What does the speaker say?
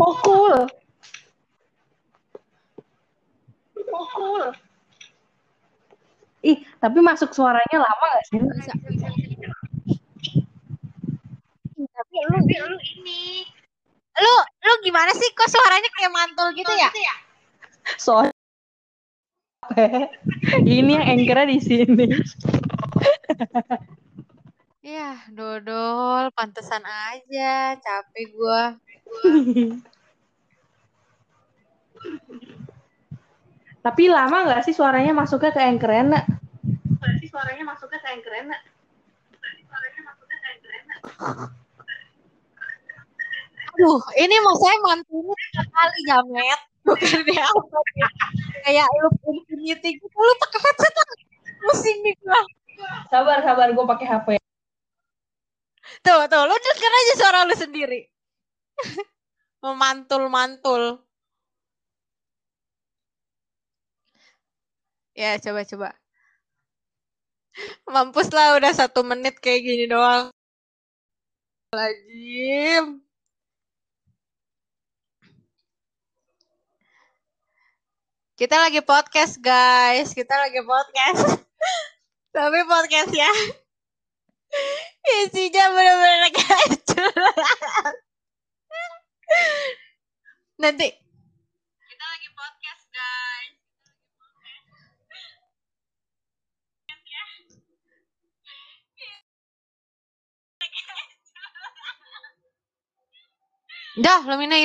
Pukul. Pukul. Ih, tapi masuk suaranya lama gak sih? Bisa. Tapi lu lu ini. lu lu gimana sih kok suaranya kayak mantul gitu ya? Soalnya ini yang anchornya di sini. Ya, dodol, pantesan aja, capek gua. Tapi lama nggak sih suaranya masuknya ke anchornya? Nak? sih suaranya masuknya ke anchornya? Nak? Suaranya masuknya ke anchornya? Aduh, ini mau saya mantulnya tiga kali jamet. Bukan dia apa ya. Kayak lu infinity gitu, lu pakai headset lah. Pusing nih gua. Sabar, sabar, gue pakai HP. Tuh, tuh, lu denger aja suara lu sendiri. Memantul-mantul. Ya, coba-coba. Mampus lah udah satu menit kayak gini doang. Lajim. Kita lagi podcast, guys. Kita lagi podcast. Tapi podcast ya. Isinya bener-bener kehancuran. Nanti. Kita lagi podcast, guys. Dah, Lumina hilang.